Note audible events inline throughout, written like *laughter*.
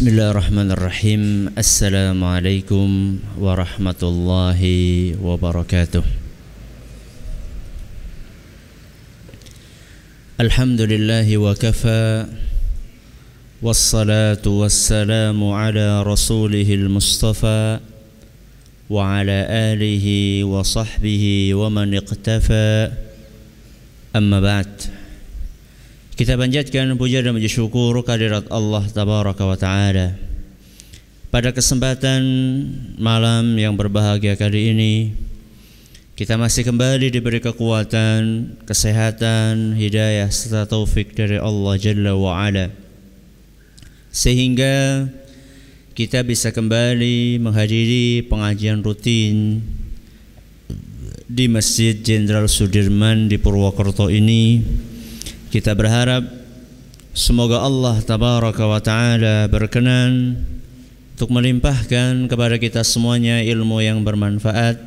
بسم الله الرحمن الرحيم السلام عليكم ورحمة الله وبركاته الحمد لله وكفى والصلاة والسلام على رسوله المصطفى وعلى آله وصحبه ومن اقتفى أما بعد Kita panjatkan puja dan puji syukur kehadirat Allah Tabaraka wa Ta'ala. Pada kesempatan malam yang berbahagia kali ini Kita masih kembali diberi kekuatan, kesehatan, hidayah serta taufik dari Allah Jalla wa Ala. Sehingga kita bisa kembali menghadiri pengajian rutin di Masjid Jenderal Sudirman di Purwokerto ini kita berharap semoga Allah tabaraka wa taala berkenan untuk melimpahkan kepada kita semuanya ilmu yang bermanfaat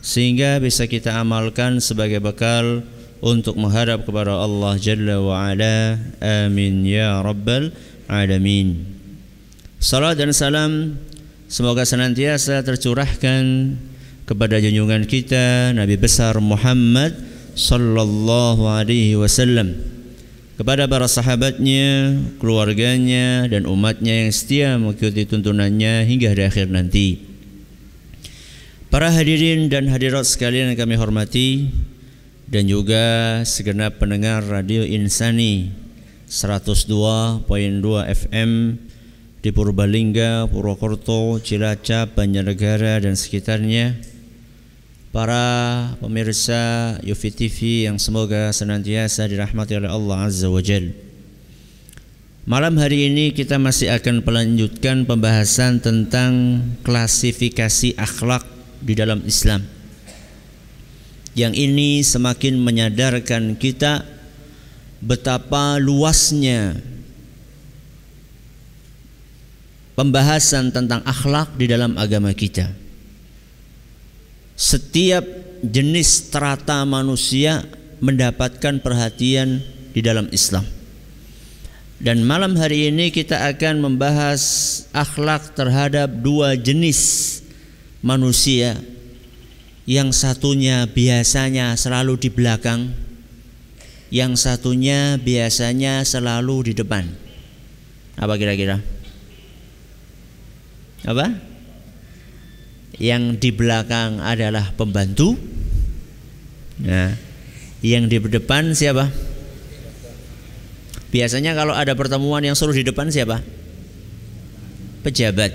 sehingga bisa kita amalkan sebagai bekal untuk menghadap kepada Allah Jalla wa Ala. Amin ya rabbal alamin. Salam dan salam semoga senantiasa tercurahkan kepada junjungan kita Nabi besar Muhammad sallallahu alaihi wasallam kepada para sahabatnya, keluarganya dan umatnya yang setia mengikuti tuntunannya hingga di akhir nanti. Para hadirin dan hadirat sekalian yang kami hormati dan juga segenap pendengar Radio Insani 102.2 FM di Purbalingga, Purwokerto, Cilacap, Banjarnegara dan sekitarnya para pemirsa Yufi TV yang semoga senantiasa dirahmati oleh Allah Azza wa Jal. Malam hari ini kita masih akan melanjutkan pembahasan tentang klasifikasi akhlak di dalam Islam. Yang ini semakin menyadarkan kita betapa luasnya pembahasan tentang akhlak di dalam agama kita setiap jenis strata manusia mendapatkan perhatian di dalam Islam. Dan malam hari ini kita akan membahas akhlak terhadap dua jenis manusia. Yang satunya biasanya selalu di belakang, yang satunya biasanya selalu di depan. Apa kira-kira? Apa? Yang di belakang adalah pembantu. Nah, yang di depan siapa? Biasanya kalau ada pertemuan yang suruh di depan siapa? Pejabat.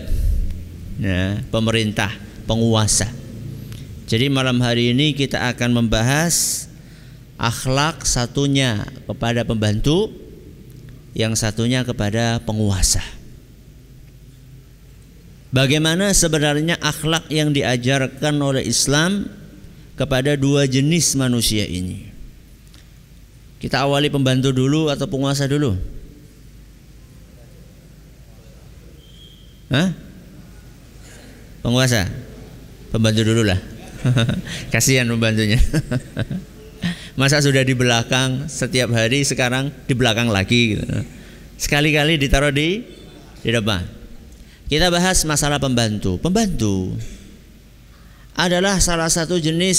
Nah, pemerintah, penguasa. Jadi malam hari ini kita akan membahas akhlak satunya kepada pembantu, yang satunya kepada penguasa. Bagaimana sebenarnya akhlak yang diajarkan oleh Islam kepada dua jenis manusia ini? Kita awali pembantu dulu atau penguasa dulu? Hah? Penguasa? Pembantu dulu lah. *laughs* Kasihan pembantunya. *laughs* Masa sudah di belakang setiap hari sekarang di belakang lagi gitu. Sekali-kali ditaruh di di depan. Kita bahas masalah pembantu. Pembantu adalah salah satu jenis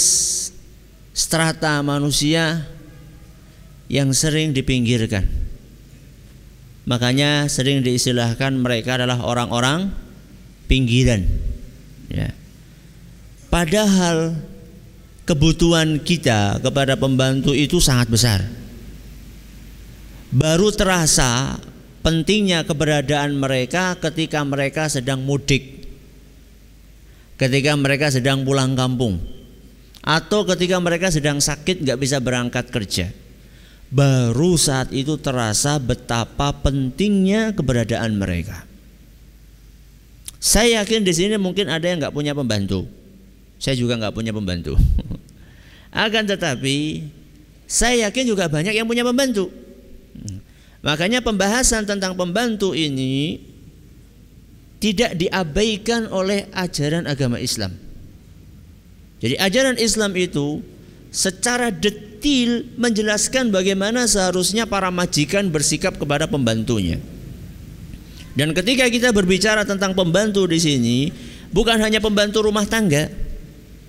strata manusia yang sering dipinggirkan. Makanya sering diistilahkan mereka adalah orang-orang pinggiran. Ya. Padahal kebutuhan kita kepada pembantu itu sangat besar. Baru terasa pentingnya keberadaan mereka ketika mereka sedang mudik, ketika mereka sedang pulang kampung, atau ketika mereka sedang sakit nggak bisa berangkat kerja. Baru saat itu terasa betapa pentingnya keberadaan mereka. Saya yakin di sini mungkin ada yang nggak punya pembantu. Saya juga nggak punya pembantu. *laughs* Akan tetapi saya yakin juga banyak yang punya pembantu. Makanya pembahasan tentang pembantu ini tidak diabaikan oleh ajaran agama Islam. Jadi ajaran Islam itu secara detil menjelaskan bagaimana seharusnya para majikan bersikap kepada pembantunya. Dan ketika kita berbicara tentang pembantu di sini, bukan hanya pembantu rumah tangga,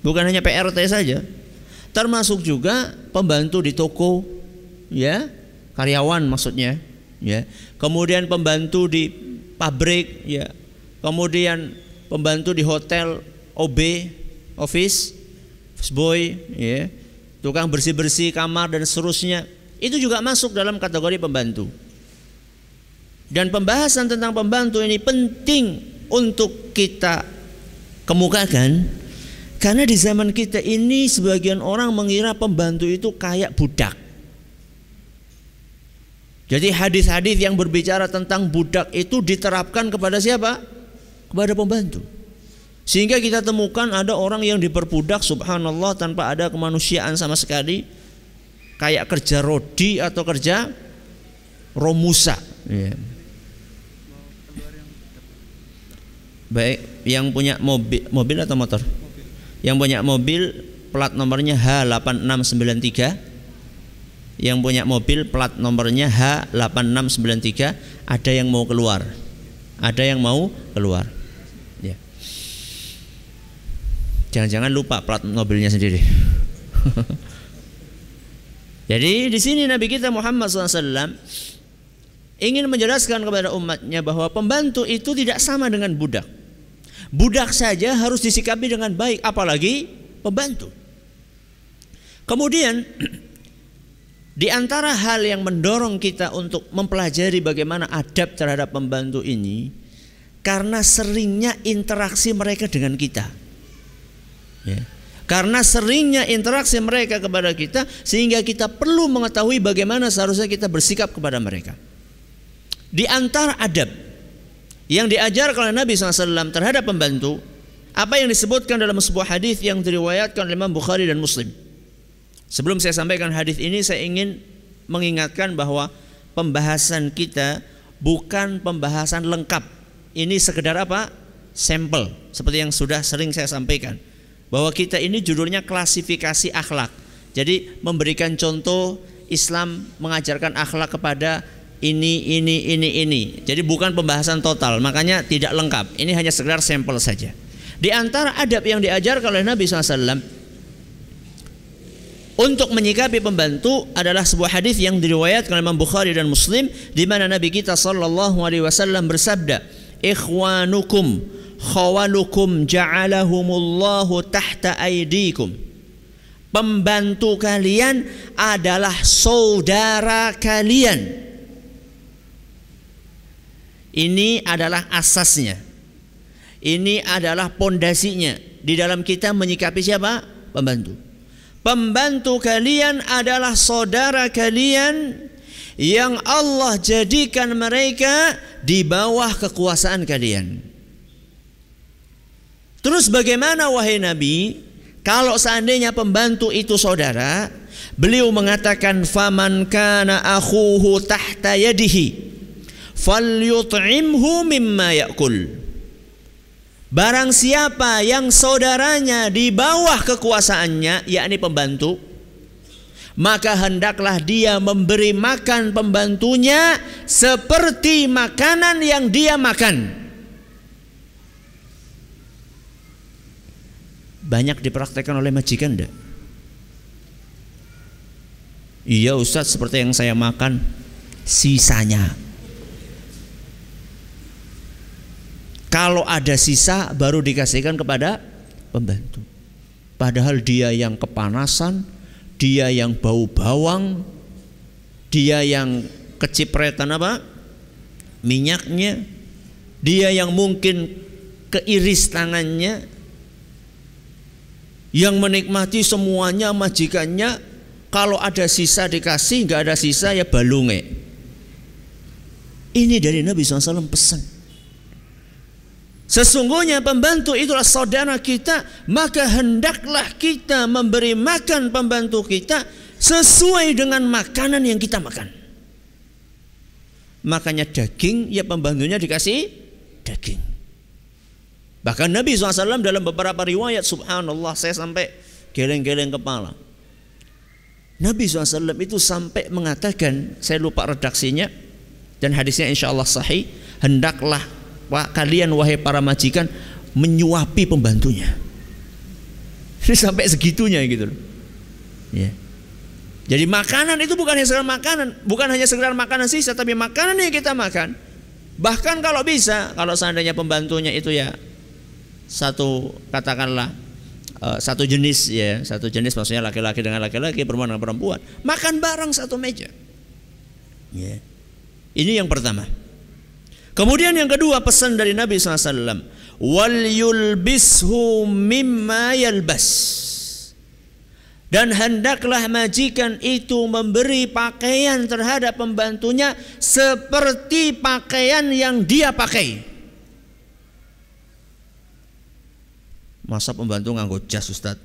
bukan hanya PRT saja, termasuk juga pembantu di toko, ya, karyawan maksudnya, ya. Kemudian pembantu di pabrik, ya. Kemudian pembantu di hotel, OB, office, boy, ya. Tukang bersih-bersih kamar dan seterusnya. Itu juga masuk dalam kategori pembantu. Dan pembahasan tentang pembantu ini penting untuk kita kemukakan karena di zaman kita ini sebagian orang mengira pembantu itu kayak budak. Jadi hadis-hadis yang berbicara tentang budak itu diterapkan kepada siapa? Kepada pembantu. Sehingga kita temukan ada orang yang diperbudak subhanallah tanpa ada kemanusiaan sama sekali. Kayak kerja rodi atau kerja romusa. Yeah. Baik, yang punya mobil mobil atau motor? Mobil. Yang punya mobil plat nomornya H8693. Yang punya mobil plat nomornya H8693, ada yang mau keluar. Ada yang mau keluar. Ya. Jangan-jangan lupa plat mobilnya sendiri. *laughs* Jadi di sini Nabi kita Muhammad SAW ingin menjelaskan kepada umatnya bahwa pembantu itu tidak sama dengan budak. Budak saja harus disikapi dengan baik, apalagi pembantu. Kemudian *clears throat* di antara hal yang mendorong kita untuk mempelajari bagaimana adab terhadap pembantu ini karena seringnya interaksi mereka dengan kita. Ya. Karena seringnya interaksi mereka kepada kita sehingga kita perlu mengetahui bagaimana seharusnya kita bersikap kepada mereka. Di antara adab yang diajarkan oleh Nabi SAW terhadap pembantu, apa yang disebutkan dalam sebuah hadis yang diriwayatkan oleh Imam Bukhari dan Muslim. Sebelum saya sampaikan hadis ini, saya ingin mengingatkan bahwa pembahasan kita bukan pembahasan lengkap. Ini sekedar apa? Sampel, seperti yang sudah sering saya sampaikan. Bahwa kita ini judulnya klasifikasi akhlak. Jadi memberikan contoh Islam mengajarkan akhlak kepada ini, ini, ini, ini. Jadi bukan pembahasan total, makanya tidak lengkap. Ini hanya sekedar sampel saja. Di antara adab yang diajarkan oleh Nabi SAW untuk menyikapi pembantu adalah sebuah hadis yang diriwayatkan oleh Imam Bukhari dan Muslim di mana Nabi kita sallallahu alaihi wasallam bersabda, "Ikhwanukum khawalukum ja'alahumullahu tahta aidikum." Pembantu kalian adalah saudara kalian ini adalah asasnya. Ini adalah pondasinya di dalam kita menyikapi siapa? Pembantu. Pembantu kalian adalah saudara kalian yang Allah jadikan mereka di bawah kekuasaan kalian. Terus bagaimana wahai Nabi? Kalau seandainya pembantu itu saudara, beliau mengatakan faman kana akhuhu tahta yadihi falyut'imhu mimma yakul Barang siapa yang saudaranya di bawah kekuasaannya yakni pembantu maka hendaklah dia memberi makan pembantunya seperti makanan yang dia makan. Banyak dipraktekkan oleh majikan enggak? Iya Ustadz seperti yang saya makan sisanya Kalau ada sisa baru dikasihkan kepada pembantu. Padahal dia yang kepanasan, dia yang bau bawang, dia yang kecipretan apa? Minyaknya, dia yang mungkin keiris tangannya, yang menikmati semuanya majikannya, kalau ada sisa dikasih, nggak ada sisa ya balunge. Ini dari Nabi SAW pesan. Sesungguhnya pembantu itulah saudara kita, maka hendaklah kita memberi makan pembantu kita sesuai dengan makanan yang kita makan. Makanya daging, ya pembantunya dikasih daging. Bahkan Nabi SAW dalam beberapa riwayat, subhanallah, saya sampai geleng-geleng kepala. Nabi SAW itu sampai mengatakan, saya lupa redaksinya, dan hadisnya insya Allah sahih, hendaklah kalian wahai para majikan menyuapi pembantunya. Ini sampai segitunya gitu loh. Ya. Jadi makanan itu bukan hanya sekedar makanan, bukan hanya sekedar makanan sisa, tapi makanan yang kita makan. Bahkan kalau bisa, kalau seandainya pembantunya itu ya satu katakanlah uh, satu jenis ya, satu jenis maksudnya laki-laki dengan laki-laki, perempuan dengan perempuan, makan bareng satu meja. Ya. Ini yang pertama. Kemudian yang kedua pesan dari Nabi SAW, wal yulbishu mimma yalbas dan hendaklah majikan itu memberi pakaian terhadap pembantunya seperti pakaian yang dia pakai. Masa pembantu nganggo jas Ustaz?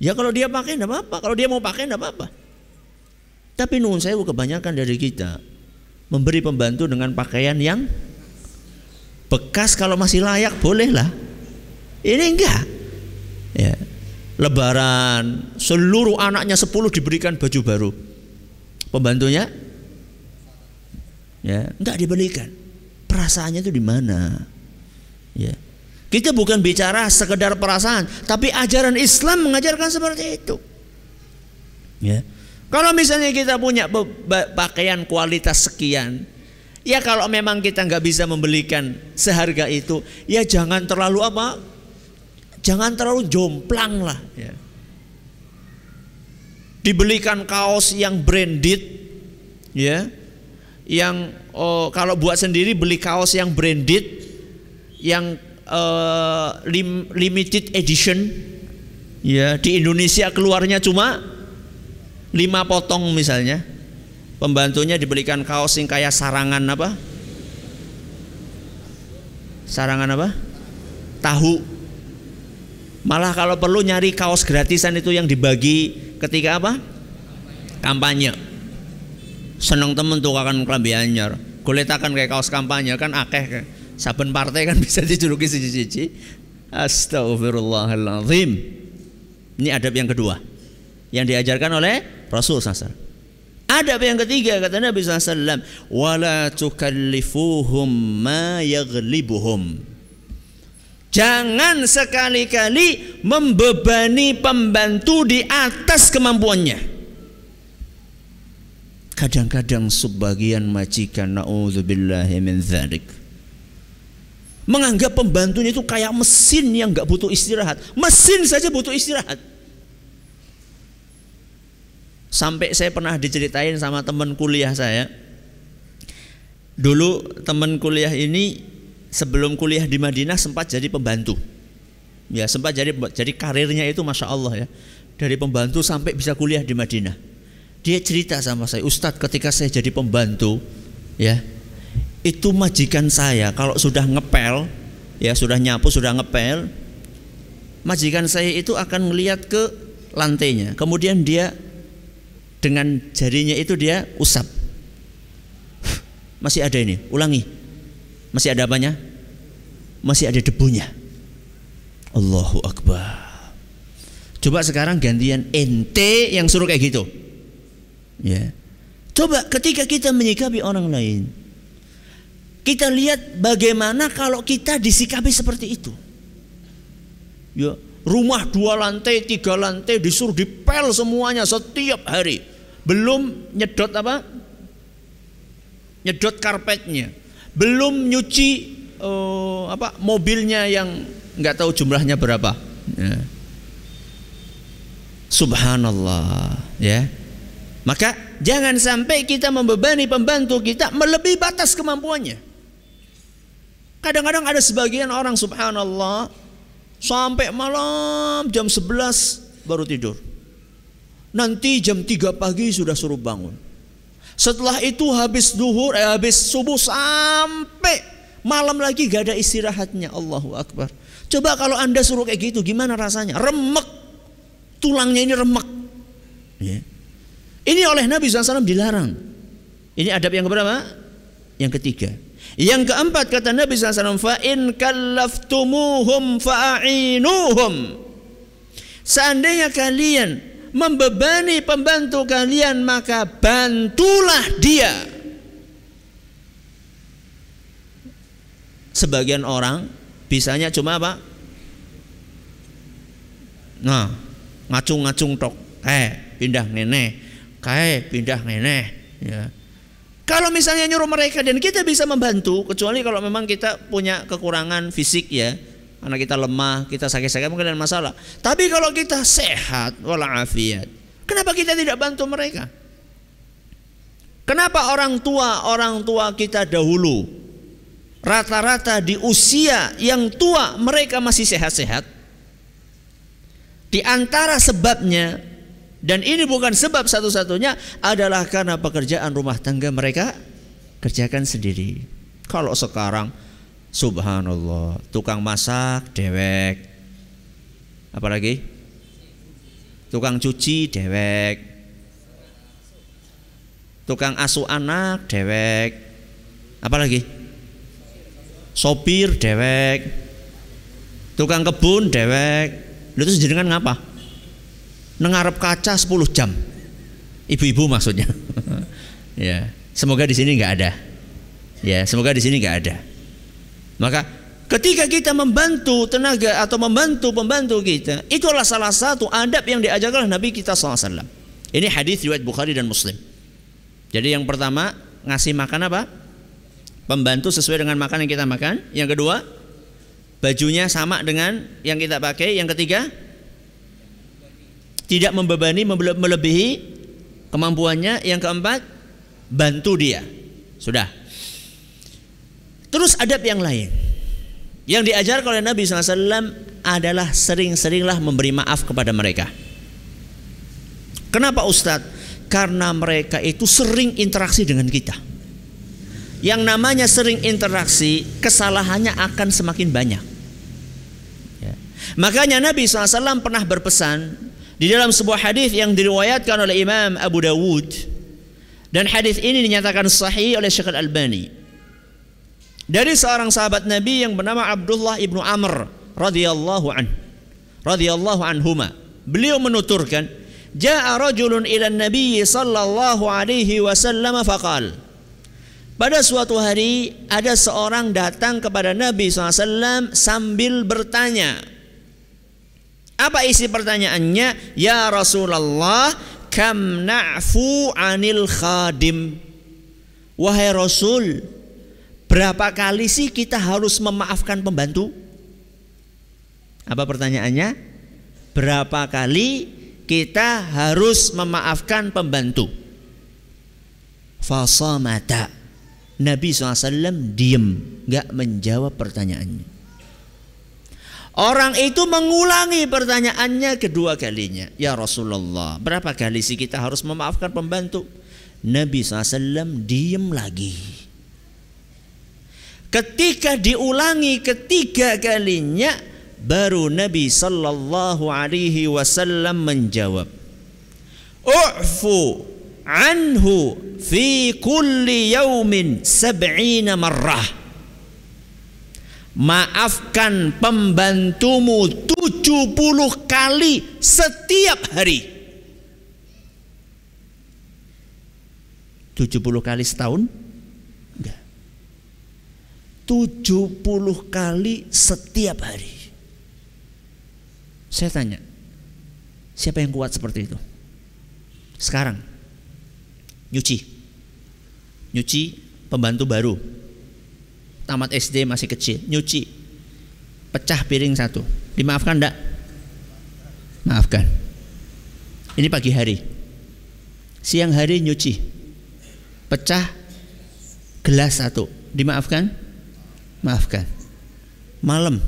Ya kalau dia pakai enggak apa-apa, kalau dia mau pakai enggak apa-apa. Tapi nuhun saya kebanyakan dari kita memberi pembantu dengan pakaian yang bekas kalau masih layak bolehlah. Ini enggak. Ya, lebaran seluruh anaknya sepuluh diberikan baju baru. Pembantunya? Ya nggak dibelikan. Perasaannya itu di mana? Ya. Kita bukan bicara sekedar perasaan tapi ajaran Islam mengajarkan seperti itu. Ya kalau misalnya kita punya pakaian kualitas sekian ya kalau memang kita nggak bisa membelikan seharga itu ya jangan terlalu apa Jangan terlalu jomplang lah. Ya. Dibelikan kaos yang branded, ya, yang oh, kalau buat sendiri beli kaos yang branded, yang uh, lim, limited edition, ya di Indonesia keluarnya cuma lima potong misalnya, pembantunya dibelikan kaos yang kayak sarangan apa? Sarangan apa? Tahu Malah kalau perlu nyari kaos gratisan itu yang dibagi ketika apa? Kampanye. Seneng temen tuh akan kelambi anyar. Kulitakan kayak kaos kampanye kan akeh Saben partai kan *laughs* bisa dijuluki siji-siji. Astagfirullahaladzim. Ini adab yang kedua yang diajarkan oleh Rasul SAW. Adab yang ketiga kata Nabi SAW, wala tukallifuhum ma yaghlibuhum. Jangan sekali-kali membebani pembantu di atas kemampuannya. Kadang-kadang sebagian majikan naudzubillahi min dzalik menganggap pembantunya itu kayak mesin yang nggak butuh istirahat. Mesin saja butuh istirahat. Sampai saya pernah diceritain sama teman kuliah saya. Dulu teman kuliah ini sebelum kuliah di Madinah sempat jadi pembantu. Ya, sempat jadi jadi karirnya itu masya Allah ya. Dari pembantu sampai bisa kuliah di Madinah. Dia cerita sama saya, Ustadz ketika saya jadi pembantu, ya, itu majikan saya kalau sudah ngepel, ya sudah nyapu, sudah ngepel, majikan saya itu akan melihat ke lantainya. Kemudian dia dengan jarinya itu dia usap. Masih ada ini, ulangi masih ada apanya? Masih ada debunya. Allahu Akbar. Coba sekarang gantian ente yang suruh kayak gitu. Ya. Coba ketika kita menyikapi orang lain, kita lihat bagaimana kalau kita disikapi seperti itu. Ya, rumah dua lantai, tiga lantai disuruh dipel semuanya setiap hari. Belum nyedot apa? Nyedot karpetnya belum nyuci uh, apa mobilnya yang nggak tahu jumlahnya berapa. Ya. Subhanallah, ya. Maka jangan sampai kita membebani pembantu kita melebihi batas kemampuannya. Kadang-kadang ada sebagian orang subhanallah sampai malam jam 11 baru tidur. Nanti jam 3 pagi sudah suruh bangun. Setelah itu habis duhur, eh, habis subuh sampai malam lagi gak ada istirahatnya. Allahu Akbar. Coba kalau anda suruh kayak gitu, gimana rasanya? Remek, tulangnya ini remek. Ya. Ini oleh Nabi SAW dilarang. Ini adab yang keberapa? Yang ketiga. Yang keempat kata Nabi SAW, fa'in kallaftumuhum fa'ainuhum. Seandainya kalian membebani pembantu kalian maka bantulah dia sebagian orang bisanya cuma apa? Nah, ngacung-ngacung tok. Eh, pindah nenek. Kae pindah nenek. Ya. Kalau misalnya nyuruh mereka dan kita bisa membantu, kecuali kalau memang kita punya kekurangan fisik ya, karena kita lemah, kita sakit-sakit mungkin ada masalah. Tapi kalau kita sehat walafiat, kenapa kita tidak bantu mereka? Kenapa orang tua orang tua kita dahulu rata-rata di usia yang tua mereka masih sehat-sehat? Di antara sebabnya dan ini bukan sebab satu-satunya adalah karena pekerjaan rumah tangga mereka kerjakan sendiri. Kalau sekarang subhanallah, tukang masak dewek. Apalagi? Tukang cuci dewek. Tukang asuh anak dewek. Apalagi sopir dewek. Tukang kebun dewek. Lu terus jenengan ngapa? Nengarep kaca 10 jam. Ibu-ibu maksudnya. *laughs* Ya semoga di sini nggak ada. Ya semoga di sini nggak ada maka ketika kita membantu tenaga atau membantu pembantu kita itulah salah satu adab yang diajarkan Nabi kita SAW ini hadis riwayat Bukhari dan Muslim jadi yang pertama ngasih makan apa? Pembantu sesuai dengan makan yang kita makan. Yang kedua, bajunya sama dengan yang kita pakai. Yang ketiga, tidak membebani melebihi kemampuannya. Yang keempat, bantu dia. Sudah. Terus adab yang lain. Yang diajar oleh Nabi SAW adalah sering-seringlah memberi maaf kepada mereka. Kenapa Ustadz? karena mereka itu sering interaksi dengan kita. Yang namanya sering interaksi, kesalahannya akan semakin banyak. Ya. Makanya Nabi SAW pernah berpesan di dalam sebuah hadis yang diriwayatkan oleh Imam Abu Dawud dan hadis ini dinyatakan sahih oleh Syekh Al-Albani dari seorang sahabat Nabi yang bernama Abdullah ibnu Amr radhiyallahu an radhiyallahu anhuma beliau menuturkan Ja'a rajulun ila Nabi sallallahu alaihi wasallam faqal Pada suatu hari ada seorang datang kepada Nabi SAW sambil bertanya Apa isi pertanyaannya? Ya Rasulullah Kam na'fu anil khadim Wahai Rasul Berapa kali sih kita harus memaafkan pembantu? Apa pertanyaannya? Berapa kali kita harus memaafkan pembantu. Fasamata. Nabi SAW diem, nggak menjawab pertanyaannya. Orang itu mengulangi pertanyaannya kedua kalinya. Ya Rasulullah, berapa kali sih kita harus memaafkan pembantu? Nabi SAW diem lagi. Ketika diulangi ketiga kalinya, Baru Nabi sallallahu alaihi wasallam menjawab, "U'fu anhu fi kulli yaumin sab'ina marrah." Maafkan pembantumu 70 kali setiap hari. 70 kali setahun? Enggak. 70 kali setiap hari. Saya tanya, siapa yang kuat seperti itu? Sekarang, nyuci, nyuci pembantu baru, tamat SD masih kecil, nyuci, pecah piring satu, dimaafkan enggak? Maafkan. Ini pagi hari, siang hari nyuci, pecah gelas satu, dimaafkan? Maafkan. Malam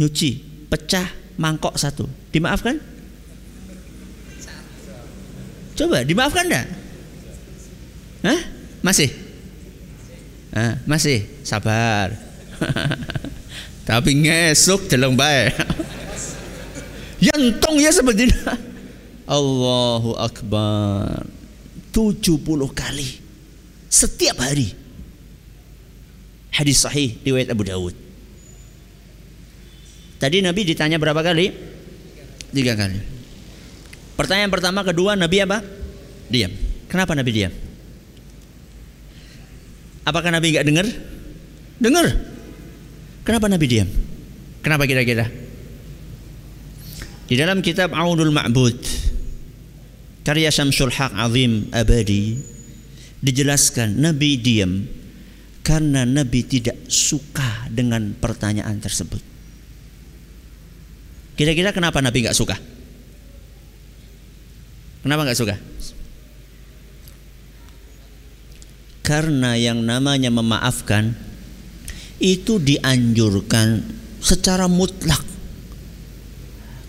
nyuci, pecah mangkok satu. Dimaafkan? Coba dimaafkan enggak? Hah? Masih? Hah, masih? Sabar. *laughs* Tapi ngesuk jeleng baik. *laughs* Yantong ya seperti. *laughs* Allahu Akbar. 70 kali setiap hari. Hadis sahih riwayat Abu Dawud. Tadi Nabi ditanya berapa kali? Tiga kali. Pertanyaan pertama, kedua, Nabi apa? Diam. Kenapa Nabi diam? Apakah Nabi nggak dengar? Dengar. Kenapa Nabi diam? Kenapa kira-kira? Di dalam kitab Aunul Ma'bud karya Syamsul Haq Azim Abadi dijelaskan Nabi diam karena Nabi tidak suka dengan pertanyaan tersebut. Kira-kira kenapa Nabi nggak suka? Kenapa nggak suka? Karena yang namanya memaafkan itu dianjurkan secara mutlak.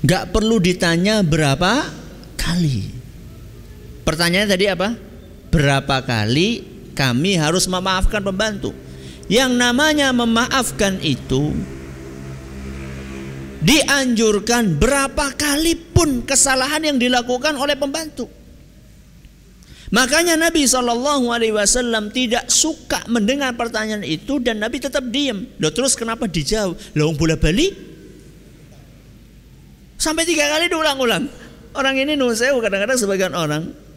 Gak perlu ditanya berapa kali. Pertanyaannya tadi apa? Berapa kali kami harus memaafkan pembantu? Yang namanya memaafkan itu dianjurkan berapa kali pun kesalahan yang dilakukan oleh pembantu. Makanya Nabi Shallallahu Alaihi Wasallam tidak suka mendengar pertanyaan itu dan Nabi tetap diam. Loh terus kenapa dijawab? Lawang bola balik? Sampai tiga kali diulang-ulang. Orang ini nusewu kadang-kadang sebagian orang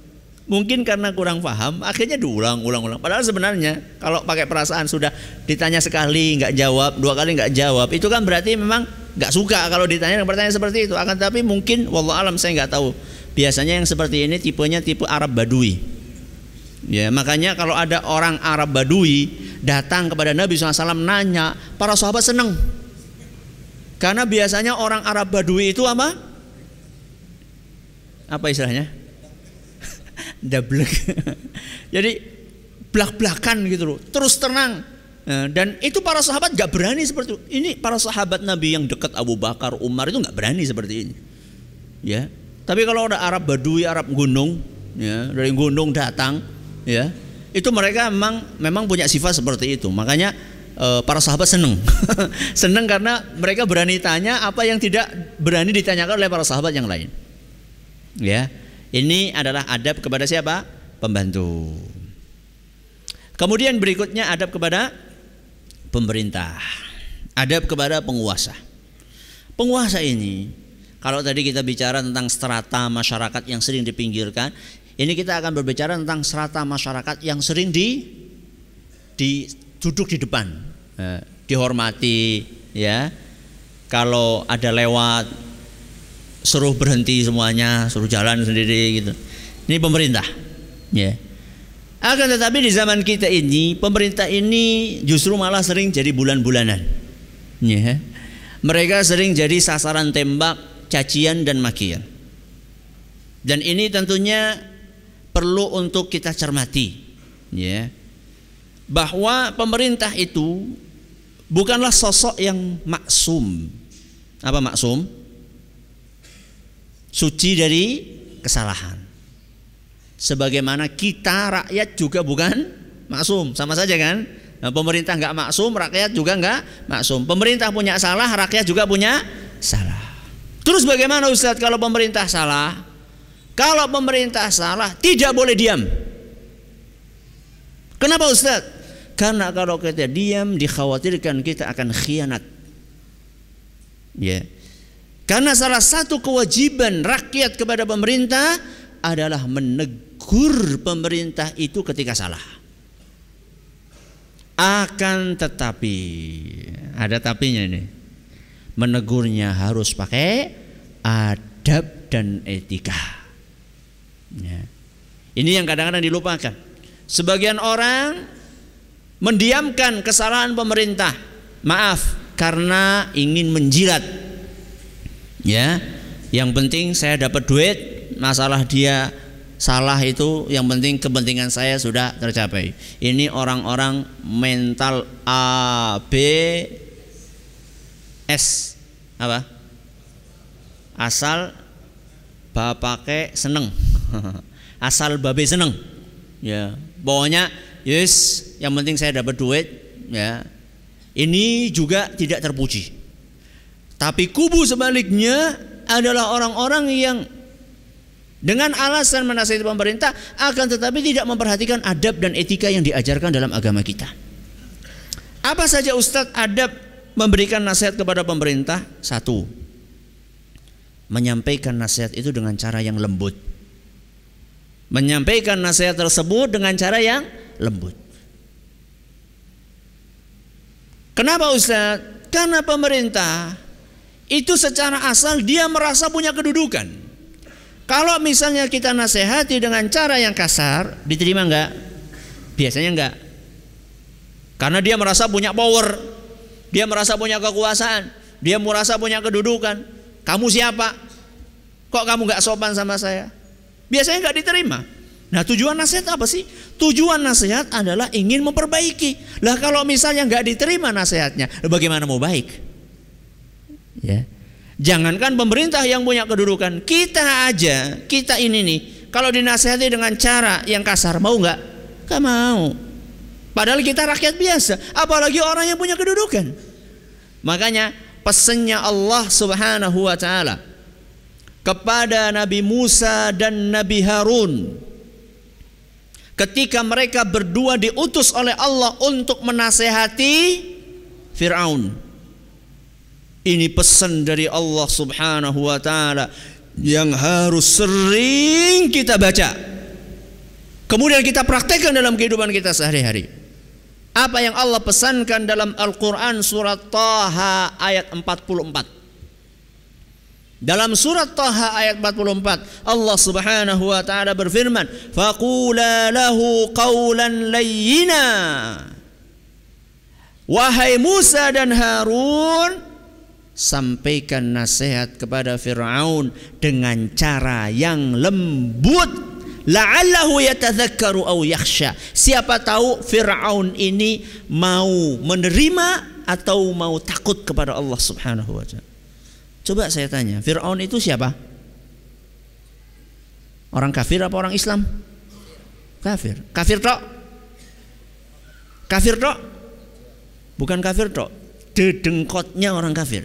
mungkin karena kurang paham akhirnya diulang-ulang-ulang. Padahal sebenarnya kalau pakai perasaan sudah ditanya sekali nggak jawab, dua kali nggak jawab, itu kan berarti memang nggak suka kalau ditanya pertanyaan seperti itu. Akan tapi mungkin wallah alam saya nggak tahu. Biasanya yang seperti ini tipenya tipe Arab Badui. Ya, makanya kalau ada orang Arab Badui datang kepada Nabi SAW nanya, para sahabat senang. Karena biasanya orang Arab Badui itu apa? Apa istilahnya? *laughs* Dablek. *laughs* Jadi belak-belakan gitu loh. Terus tenang. Eh, dan itu para sahabat gak berani seperti itu. Ini para sahabat Nabi yang dekat Abu Bakar, Umar itu gak berani seperti ini. Ya. Tapi kalau ada Arab Badui, Arab gunung, ya, dari gunung datang, ya, itu mereka memang memang punya sifat seperti itu. Makanya eh, para sahabat senang, *laughs* senang karena mereka berani tanya apa yang tidak berani ditanyakan oleh para sahabat yang lain. Ya, ini adalah adab kepada siapa? Pembantu. Kemudian berikutnya adab kepada pemerintah, adab kepada penguasa. Penguasa ini, kalau tadi kita bicara tentang strata masyarakat yang sering dipinggirkan, ini kita akan berbicara tentang strata masyarakat yang sering di, di duduk di depan, eh, dihormati, ya. Kalau ada lewat, suruh berhenti semuanya, suruh jalan sendiri gitu. Ini pemerintah, ya. Akan tetapi di zaman kita ini pemerintah ini justru malah sering jadi bulan-bulanan. Ya. Mereka sering jadi sasaran tembak, cacian dan makian. Dan ini tentunya perlu untuk kita cermati. Ya. Bahwa pemerintah itu bukanlah sosok yang maksum. Apa maksum? Suci dari kesalahan. Sebagaimana kita rakyat juga bukan maksum sama saja kan? Nah, pemerintah nggak maksum rakyat juga nggak maksum. Pemerintah punya salah rakyat juga punya salah. Terus bagaimana Ustadz kalau pemerintah salah? Kalau pemerintah salah tidak boleh diam. Kenapa Ustadz? Karena kalau kita diam dikhawatirkan kita akan khianat. Ya. yeah. Karena salah satu kewajiban rakyat kepada pemerintah adalah menegur pemerintah itu ketika salah. Akan tetapi ada tapinya ini. Menegurnya harus pakai adab dan etika. Ya. Ini yang kadang-kadang dilupakan. Sebagian orang mendiamkan kesalahan pemerintah. Maaf karena ingin menjilat. Ya. Yang penting saya dapat duit, masalah dia salah itu yang penting kepentingan saya sudah tercapai. Ini orang-orang mental A B S apa? Asal bapake seneng. *laughs* Asal babe seneng. Ya, pokoknya yes, yang penting saya dapat duit, ya. Ini juga tidak terpuji. Tapi kubu sebaliknya adalah orang-orang yang dengan alasan menasihati pemerintah akan tetapi tidak memperhatikan adab dan etika yang diajarkan dalam agama kita. Apa saja Ustadz adab memberikan nasihat kepada pemerintah? Satu, menyampaikan nasihat itu dengan cara yang lembut. Menyampaikan nasihat tersebut dengan cara yang lembut. Kenapa Ustadz? Karena pemerintah itu secara asal dia merasa punya kedudukan. Kalau misalnya kita nasihati dengan cara yang kasar, diterima enggak? Biasanya enggak. Karena dia merasa punya power, dia merasa punya kekuasaan, dia merasa punya kedudukan. Kamu siapa? Kok kamu enggak sopan sama saya? Biasanya enggak diterima. Nah tujuan nasihat apa sih? Tujuan nasihat adalah ingin memperbaiki. Lah kalau misalnya nggak diterima nasihatnya, bagaimana mau baik? Ya. Jangankan pemerintah yang punya kedudukan, kita aja, kita ini nih, kalau dinasihati dengan cara yang kasar mau nggak? Gak mau. Padahal kita rakyat biasa, apalagi orang yang punya kedudukan. Makanya pesannya Allah Subhanahu wa taala kepada Nabi Musa dan Nabi Harun ketika mereka berdua diutus oleh Allah untuk menasehati Firaun. Ini pesan dari Allah Subhanahu wa taala yang harus sering kita baca. Kemudian kita praktekkan dalam kehidupan kita sehari-hari. Apa yang Allah pesankan dalam Al-Qur'an surat Taha ayat 44. Dalam surat Taha ayat 44 Allah Subhanahu wa taala berfirman, "Faqula lahu qawlan layyina." Wahai Musa dan Harun, sampaikan nasihat kepada Firaun dengan cara yang lembut. La'allahu yatadzakkaru aw yakhsha. Siapa tahu Firaun ini mau menerima atau mau takut kepada Allah Subhanahu wa taala. Coba saya tanya, Fir'aun itu siapa? Orang kafir apa orang Islam? Kafir. Kafir tok? Kafir tok? Bukan kafir tok. Dedengkotnya orang kafir.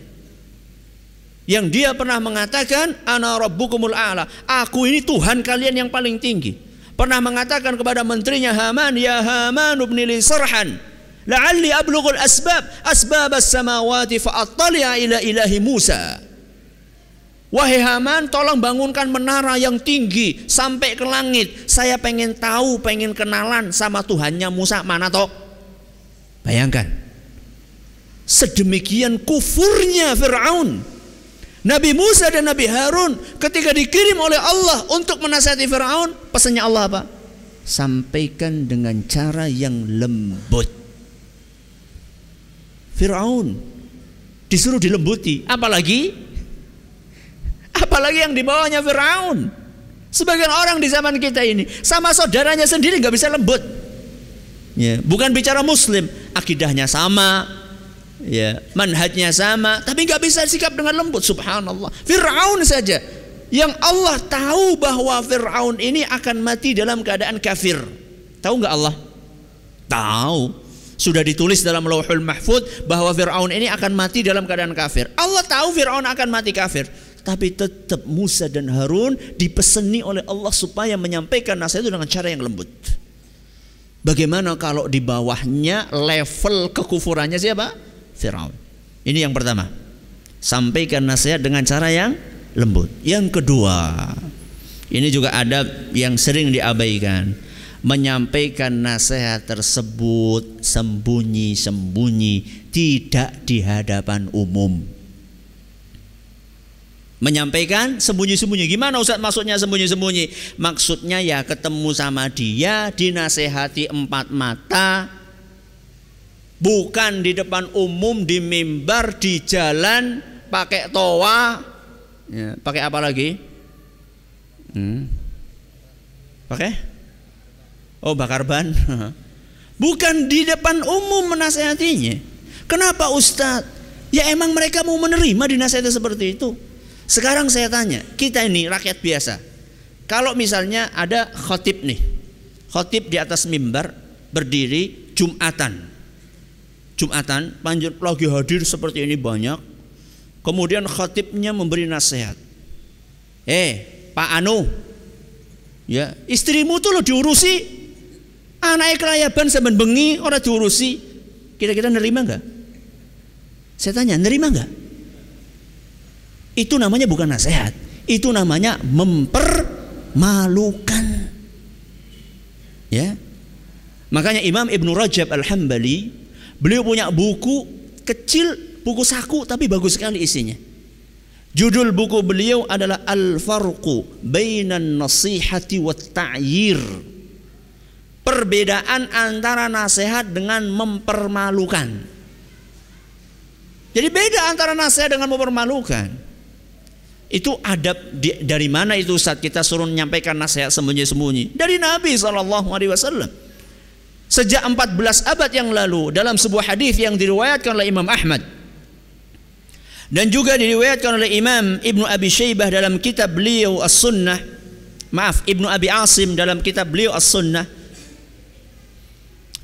Yang dia pernah mengatakan, Ana rabbukumul a'la. Aku ini Tuhan kalian yang paling tinggi. Pernah mengatakan kepada menterinya Haman, Ya Haman ibnili sarhan. La'alli ablughul asbab. Asbab as-samawati fa'attali'a ila ilahi Musa. Wahai Haman, tolong bangunkan menara yang tinggi sampai ke langit. Saya pengen tahu, pengen kenalan sama Tuhannya Musa. Mana toh? Bayangkan. Sedemikian kufurnya Fir'aun. Nabi Musa dan Nabi Harun ketika dikirim oleh Allah untuk menasihati Fir'aun, pesannya Allah apa? Sampaikan dengan cara yang lembut. Fir'aun disuruh dilembuti, apalagi Apalagi yang di bawahnya Firaun. Sebagian orang di zaman kita ini sama saudaranya sendiri nggak bisa lembut. Ya, bukan bicara Muslim, akidahnya sama, ya, manhajnya sama, tapi nggak bisa sikap dengan lembut. Subhanallah. Firaun saja yang Allah tahu bahwa Firaun ini akan mati dalam keadaan kafir. Tahu nggak Allah? Tahu. Sudah ditulis dalam Lauhul Mahfud bahwa Firaun ini akan mati dalam keadaan kafir. Allah tahu Firaun akan mati kafir tapi tetap Musa dan Harun dipeseni oleh Allah supaya menyampaikan nasihat itu dengan cara yang lembut. Bagaimana kalau di bawahnya level kekufurannya siapa? Firaun. Ini yang pertama. Sampaikan nasihat dengan cara yang lembut. Yang kedua, ini juga ada yang sering diabaikan. Menyampaikan nasihat tersebut sembunyi-sembunyi, tidak di hadapan umum menyampaikan sembunyi-sembunyi. Gimana Ustaz maksudnya sembunyi-sembunyi? Maksudnya ya ketemu sama dia, dinasehati empat mata, bukan di depan umum, di mimbar, di jalan, pakai toa, ya, pakai apa lagi? Hmm. Pakai? Oh bakar ban. *laughs* Bukan di depan umum menasehatinya. Kenapa Ustadz? Ya emang mereka mau menerima dinasehati seperti itu. Sekarang saya tanya, kita ini rakyat biasa. Kalau misalnya ada khotib nih, khotib di atas mimbar berdiri Jumatan. Jumatan, panjang lagi hadir seperti ini banyak. Kemudian khotibnya memberi nasihat. Eh, Pak Anu, ya istrimu tuh lo diurusi. Anaknya kelayaban sampai bengi orang diurusi. Kira-kira nerima nggak? Saya tanya, nerima nggak? Itu namanya bukan nasihat. Itu namanya mempermalukan. Ya. Makanya Imam Ibnu Rajab Al-Hambali beliau punya buku kecil buku saku tapi bagus sekali isinya. Judul buku beliau adalah Al-Farqu Bainan Nasihati wa Ta'yir. Perbedaan antara nasihat dengan mempermalukan. Jadi beda antara nasihat dengan mempermalukan. Itu adab di, dari mana itu saat kita suruh menyampaikan nasihat sembunyi-sembunyi? Dari Nabi SAW. Sejak 14 abad yang lalu dalam sebuah hadis yang diriwayatkan oleh Imam Ahmad. Dan juga diriwayatkan oleh Imam Ibnu Abi Syaibah dalam kitab beliau As-Sunnah. Maaf Ibnu Abi Asim dalam kitab beliau As-Sunnah.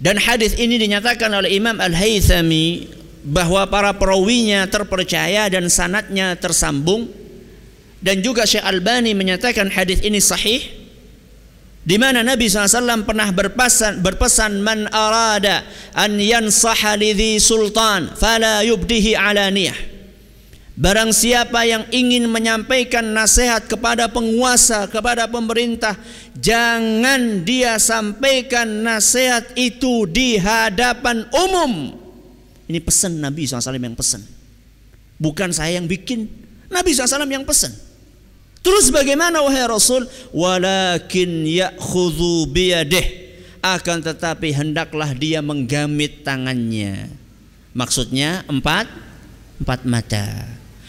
Dan hadis ini dinyatakan oleh Imam Al-Haythami bahwa para perawinya terpercaya dan sanatnya tersambung. Dan juga Syekh Albani menyatakan hadis ini sahih di mana Nabi SAW pernah berpesan, berpesan man arada an yansaha lidhi sultan fala yubdihi alaniyah Barang siapa yang ingin menyampaikan nasihat kepada penguasa, kepada pemerintah, jangan dia sampaikan nasihat itu di hadapan umum. Ini pesan Nabi SAW yang pesan. Bukan saya yang bikin, Nabi SAW yang pesan. Terus bagaimana wahai Rasul? Walakin ya'khudhu biyadih. Akan tetapi hendaklah dia menggamit tangannya. Maksudnya empat, empat mata.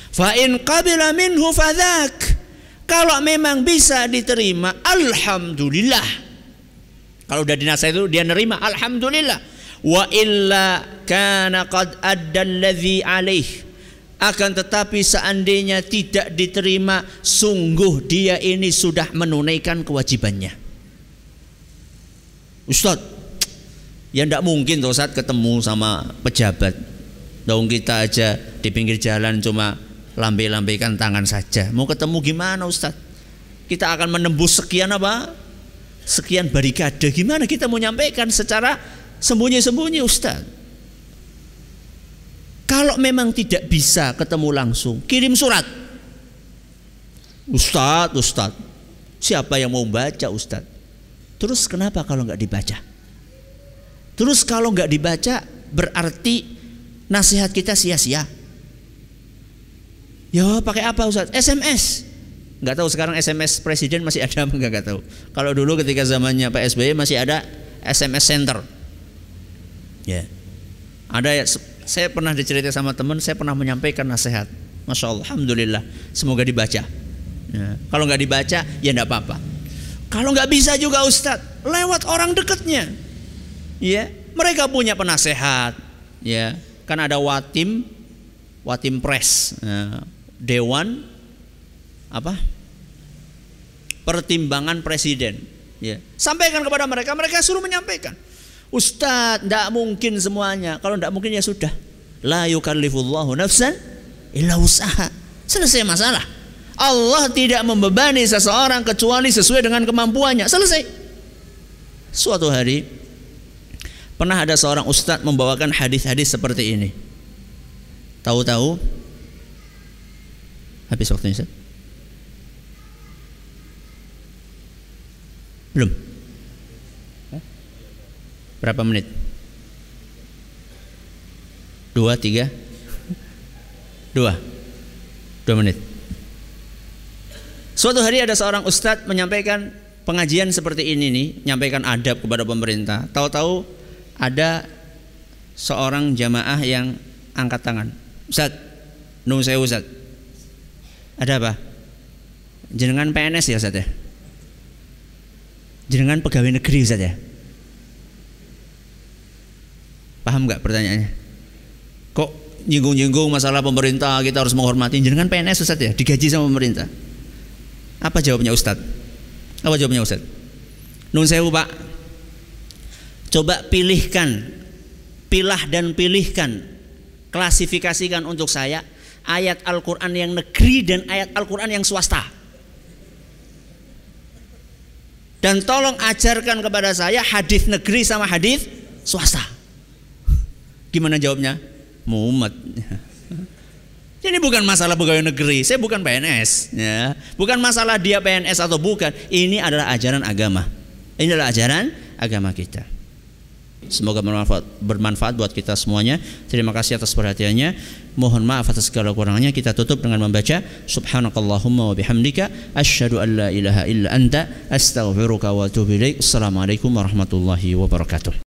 Fa in qabila minhu fadhak. Kalau memang bisa diterima, alhamdulillah. Kalau udah dinasihat itu dia nerima, alhamdulillah. Wa illa kana qad adda alladhi alaih akan tetapi seandainya tidak diterima, sungguh dia ini sudah menunaikan kewajibannya. Ustaz, ya tidak mungkin tuh saat ketemu sama pejabat. Dong kita aja di pinggir jalan cuma lambai-lambaikan tangan saja. Mau ketemu gimana Ustaz? Kita akan menembus sekian apa? Sekian barikade. Gimana kita mau nyampaikan secara sembunyi-sembunyi Ustaz? Kalau memang tidak bisa ketemu langsung, kirim surat. Ustadz, Ustadz, siapa yang mau baca Ustadz? Terus kenapa kalau nggak dibaca? Terus kalau nggak dibaca berarti nasihat kita sia-sia. Ya pakai apa Ustadz? SMS. Nggak tahu sekarang SMS presiden masih ada apa nggak tahu. Kalau dulu ketika zamannya Pak SBY masih ada SMS center. Ya. Ada ya saya pernah dicerita sama teman, saya pernah menyampaikan nasihat. Masya Allah, Alhamdulillah, semoga dibaca. Ya. Kalau nggak dibaca, ya nggak apa-apa. Kalau nggak bisa juga Ustadz, lewat orang dekatnya. Ya, mereka punya penasehat. Ya, kan ada watim, watim pres, ya. dewan apa? Pertimbangan presiden. Ya, sampaikan kepada mereka, mereka suruh menyampaikan. Ustadz, tidak mungkin semuanya. Kalau tidak mungkin ya sudah. La yukallifullahu nafsan illa usaha. Selesai masalah. Allah tidak membebani seseorang kecuali sesuai dengan kemampuannya. Selesai. Suatu hari pernah ada seorang ustadz membawakan hadis-hadis seperti ini. Tahu-tahu habis waktunya Ustaz? Belum. Berapa menit? Dua, tiga? Dua. Dua menit. Suatu hari ada seorang ustadz menyampaikan pengajian seperti ini nih, menyampaikan adab kepada pemerintah. Tahu-tahu ada seorang jamaah yang angkat tangan. Ustaz, nung saya Ustaz. Ada apa? Jenengan PNS ya Ustaz ya? Jenengan pegawai negeri Ustaz ya? Paham nggak pertanyaannya? Kok nyinggung-nyinggung masalah pemerintah kita harus menghormati jenengan PNS Ustaz ya digaji sama pemerintah. Apa jawabnya Ustaz? Apa jawabnya Ustaz? Nun sewu Pak. Coba pilihkan, pilah dan pilihkan, klasifikasikan untuk saya ayat Al-Quran yang negeri dan ayat Al-Quran yang swasta. Dan tolong ajarkan kepada saya hadis negeri sama hadis swasta. Gimana jawabnya? Mumet. *laughs* Ini bukan masalah pegawai negeri, saya bukan PNS, ya. Bukan masalah dia PNS atau bukan. Ini adalah ajaran agama. Ini adalah ajaran agama kita. Semoga bermanfaat, bermanfaat buat kita semuanya. Terima kasih atas perhatiannya. Mohon maaf atas segala kurangannya. Kita tutup dengan membaca Subhanakallahumma wa bihamdika asyhadu an la ilaha illa anta astaghfiruka wa atubu ilaik. Assalamualaikum warahmatullahi wabarakatuh.